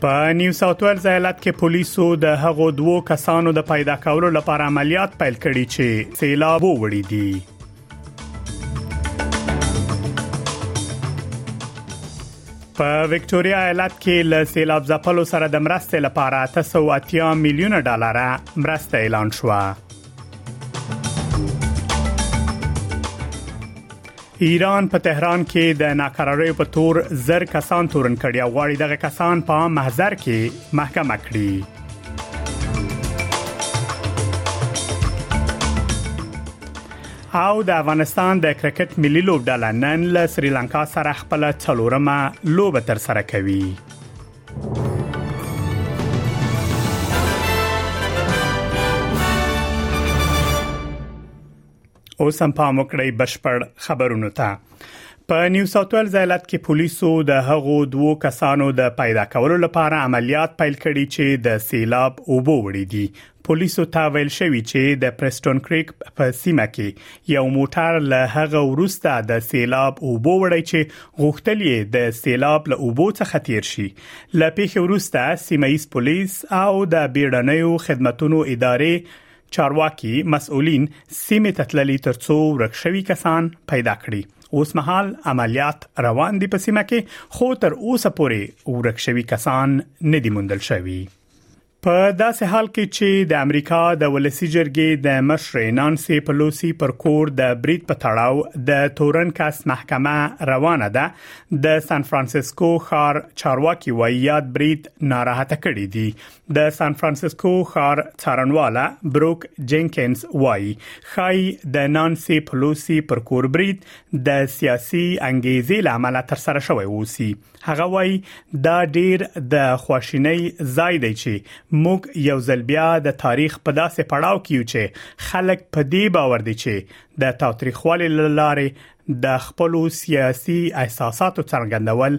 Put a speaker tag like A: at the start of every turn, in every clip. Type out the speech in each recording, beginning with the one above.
A: په نیو ساوت ویلز ایالت کې پولیسو د هغو دوو کسانو د پیدا کولو لپاره عملیات پیل کړي چې سیلاب وړي دي په وکټوريا ایالت کې ل سیلاب ځپلو سره د مرستې لپاره 380 میلیون ډالر مرسته اعلان شوه ایران په تهران کې د ناکراریو په تور زر کسان تورن کړي او غواړي دغه کسان په عام محضر کې محکمه کړي او د افغانستان د کرکټ ملي لوبډله نن له سریلانکا سره خپل څلورمه لوبه تر سره کوي اوس هم پام وکړئ بشپړ خبرونه ته په نیو ساوث ویلز ایالت کې پولیسو د هغو دوو کسانو د پیدا کولو لپاره عملیات پیل کړي چې د سیلاب اوبو وړي دي پولیسو ته ویل شوی چې د پرستون کریک په سیمه کې یو موټر له هغه وروسته د سیلاب اوبو وړي چې غوښتل یې د سیلاب له اوبو څخه تیر شي له پیښې وروسته سیمه ایز پولیس او د بیړنیو خدماتو ادارې چارواکي مسؤلین سیمه تتللی ترڅو ورک شوی کسان پیدا کړي اوس مهال عملیات روان دي په سیمه کې خو تر اوسه پورې ورک شوی کسان نه دي موندل شوی په داسې حال کې چې د امریکا د ولسی جرګې د مشر نانسي پلوسی پر کور د برید په تړاو د تورن کس محکمه روانه ده د سان فرانسیسکو ښار چارواکي وایي یاد برید ناراحته کړی دی د سان فرانسیسکو ښار څارنواله بروک جنکینز وایي خای د نانسي پلوسی پر کور برید د سیاسي انګیزې لامل تر سره شوی اوسي هغه وایي دا ډیر د خواشینۍ ځای دی چې موږ یو ځل بیا د تاریخ په داسې پړاو کې یو چې خلک په دې باور دي چې د تاوتریخوالي لاره د خپل سیاسي احساساتو څرګندول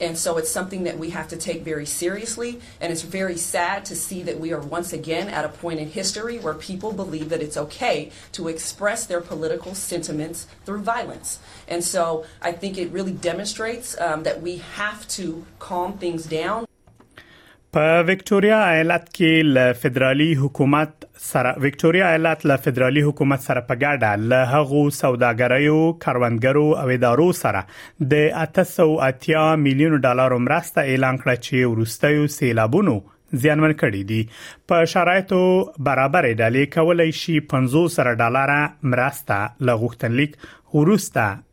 B: And so it's something that we have to take very seriously. And it's very sad to see that we are once again at a point in history where people believe that it's okay to express their political sentiments through violence. And so I think it really demonstrates um, that we have to calm things down.
A: په وکټوريا ایالت کې له فدرالي حکومت سره وکټوريا ایالت له فدرالي حکومت سره په ګډه له هغو سوداګرایو کاروندګرو او ادارو سره د 880 میلیون ډالر مرسته اعلان کړه چې ورستیو سیلابونو زیانمن کړي دي په شرایطو برابرې ډلې کولای شي 50 سره ډالر مرسته لغښتنلیک ورسته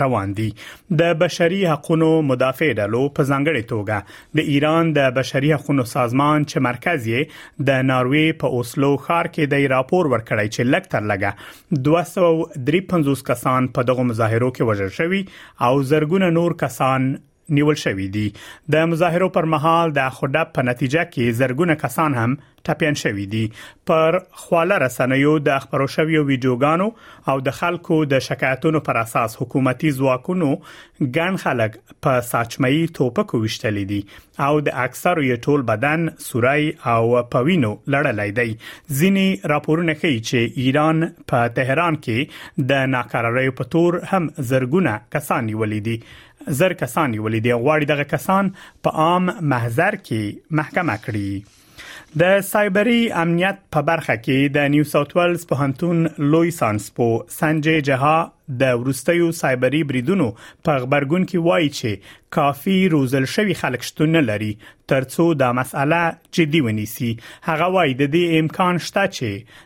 A: روان دي د بشري حقوقو مدافع ډلو په ځانګړي توګه د ایران د بشري حقوقو سازمان چې مرکز یې د ناروی په اوسلو ښار کې دی راپور ورکړی چې لک تر لګه 253 کسان په دغه مظاهرو کې وژل شوی او زرګونه نور کسان نیول شوې دي د مظاهرو پر مهال د خډپ په نتیجه کې زرګونه کسان هم ټپيان شوې دي پر خواله رسنیو د خبرو شویو ویډیوګانو او د خلکو د شکایتونو پر اساس حکومتي ځواکونو ګڼ خلک په ساچمي توپکو وشتل دي او د اکثرو یې ټول بدن سورای او پوینو لړلای دی ځینې راپورونه ښیي چې ایران په تهران کې د ناکرارۍ په تور هم زرګونه کسان نیولې دي زر کسان نیولې دي غواړي دغه کسان په عام محضر کې محکمه کړي د سایبری امنیت په برخه کې د نیو ساوث ویلز پوهنتون لوی سانسپو سنجي جها د ورستیو سایبری بریدونو په خبرګون کې وایي چې کافي روزل شوی خلک شتون نه لري ترڅو دا مسأله جدي ونیسي هغه وایي د دې امکان شته چې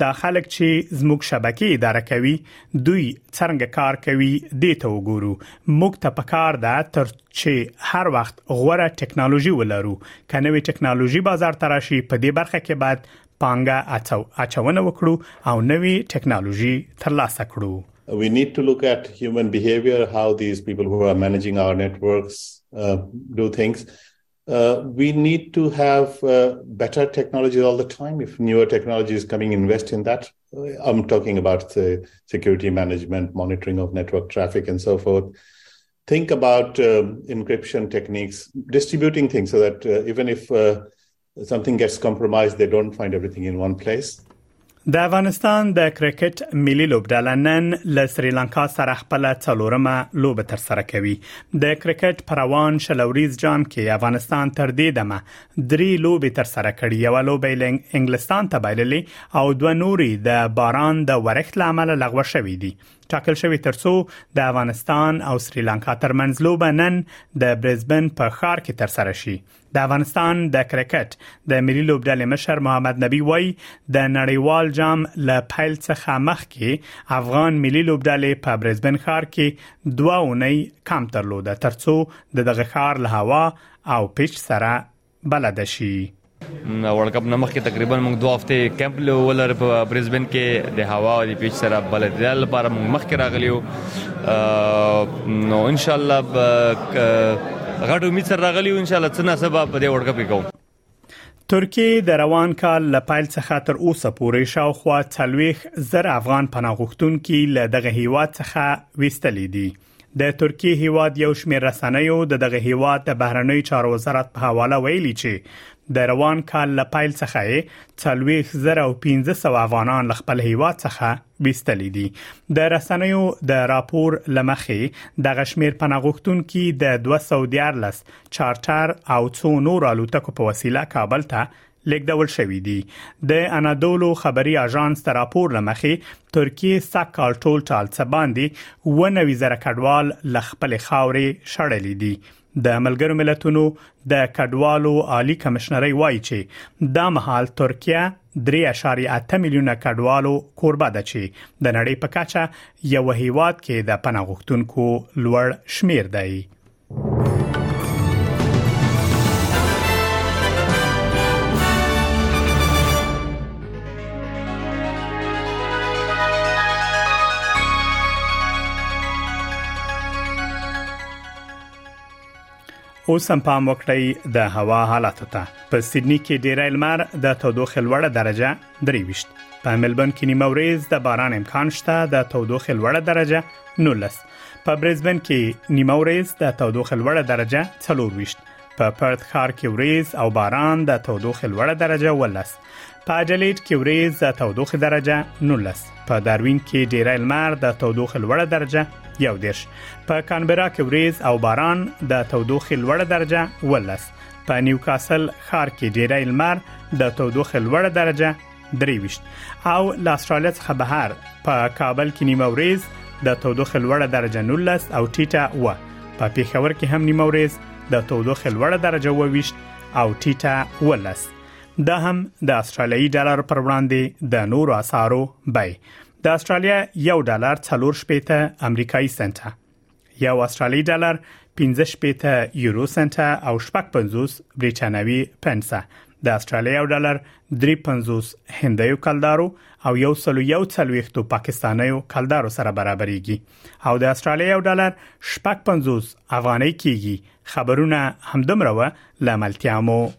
A: دا خلک چې زموږ شبکې اداره کوي دوی څنګه کار کوي دې ته وګورو موږ ته پکار ده تر چې هر وخت غوړه ټکنالوژي ولرو کنوي ټکنالوژي بازار تراشي په دې برخه کې باید پانګه اچو اچونه وکړو او نوي ټکنالوژي ترلاسه کړو
C: we need to look at human behavior how these people who are managing our networks uh, do things uh, we need to have uh, better technologies all the time. If newer technologies coming, invest in that. I'm talking about the security management, monitoring of network traffic, and so forth. Think about um, encryption techniques, distributing things so that uh, even if uh, something gets compromised, they don't find everything in one place.
A: د افغانستان د کرکټ ملي لوبډله نن له سریلانکا سره خپل څلورمه لوبه تر سره کوي د کرکټ پروان شلوريز جام کې افغانستان تر دې دمه درې لوبې تر سره کړې یو لوبې لنګ انګلستان ته بایللې او دوه نوري د باران د ورښت لامل لغوه شوې دي ټاکل شوې ترڅو د افغانستان او سریلانکا ترمنځ لوبه نن د برزبن په ښار کې تر سره شي د افغانستان د کرکټ د ملي لوبډلې مشر محمد نبی وایي د نړیوال جام له پیل څخه مخکې افغان ملي لوبډلې په برزبن ښار کې دوه اونۍ کم درلوده ترڅو د دغه ښار له هوا او پیچ سره بلد شي
D: ورلد کپ نمخ کې تقریبا موږ دوه هفته کیمپ ولر په برزبن کې د هوا او د پیچ سره بلد دی لپاره موږ مخ کې راغلیو نو ان شاء الله غټ امید سره راغلی ان شاء الله څه ناسه به په دې وړګه پکاو
A: ترکیه د روان کال له پیل څخه تر اوسه پورې شاوخوا 40 زر افغان پناهغښتونکي له دغه هیواد څخه وستلې دي د ترکیه هیواد یو شمېر رسنیو د دغه هیواد د بهرنیو چارو وزارت په حواله ویلي چې د روان کال له پیل څخه 40 زر او 1500 افغانان له خپل هیواد څخه ویستلې دي د رسنیو د راپور لمخې د غشمیر پناغښتونکو د 214 چارټر او څو نور الوتکو په وسیله کابل ته لیکدول شوې دي د انادولو خبري اژانس تر راپور لمخې ترکیه سکهال ټول ټال څه باندې و نوي زره کډوال ل خپل خاورې شړلې دي د ملګرو ملتونو د کډوالو عالی کمشنري وایي چې دا مهال ترکیه 3.8 میلیونه کډوالو کوربه ده چې د نړۍ په کچه یو هیواد کې د پناه غوښتونکو لوړ شمیر دی اوس هم پام وکړئ د هوا حالاتو ته په سیدنی کې ډیری لمر د تودوخې لوړه درجه 23 په ملبن کې نیمه ورځ د باران امکان شته د تودوخې لوړه درجه 19 په برزبن کې نیمه ورځ د تودوخې لوړه درجه 24 په پرت ښار کې ورځ او باران د تودوخې لوړه درجه 19 په اډلېټ کې ورېځ د تودوخې درجه 19 په داروین کې ډیری لمر د تودوخې لوړه درجه 11 په کانبرا کې ورېځ او باران د تودوخې لوړه درجه 12 په نیوکاسل ښار کې ډیری لمر د تودوخې لوړه درجه 23 او له استرالیا څخه بهر په کابل کې نیمه ورېځ د تودوخې لوړه درجه 19 او ټیټه و په پیښور کې هم نیمه ورېځ د تودوخې لوړه درجه 22 او ټیټه 12 دا هم د استرالیي ډالر پر وړاندې د نورو اسعارو بای د استرالیا یو ډالر 4 شپېته امریکایي سنت یو استرالی ډالر 15 شپېته یورو سنت او شپږ 50 بریټانوي پنس د استرالیا یو ډالر 350 هندیو کلدارو او یو سلو یو څلويختو پاکستانیو کلدارو سره برابرېږي او د استرالیا یو ډالر شپږ 50 افغانۍ کېږي خبرونه همدمره و لاملتیا مو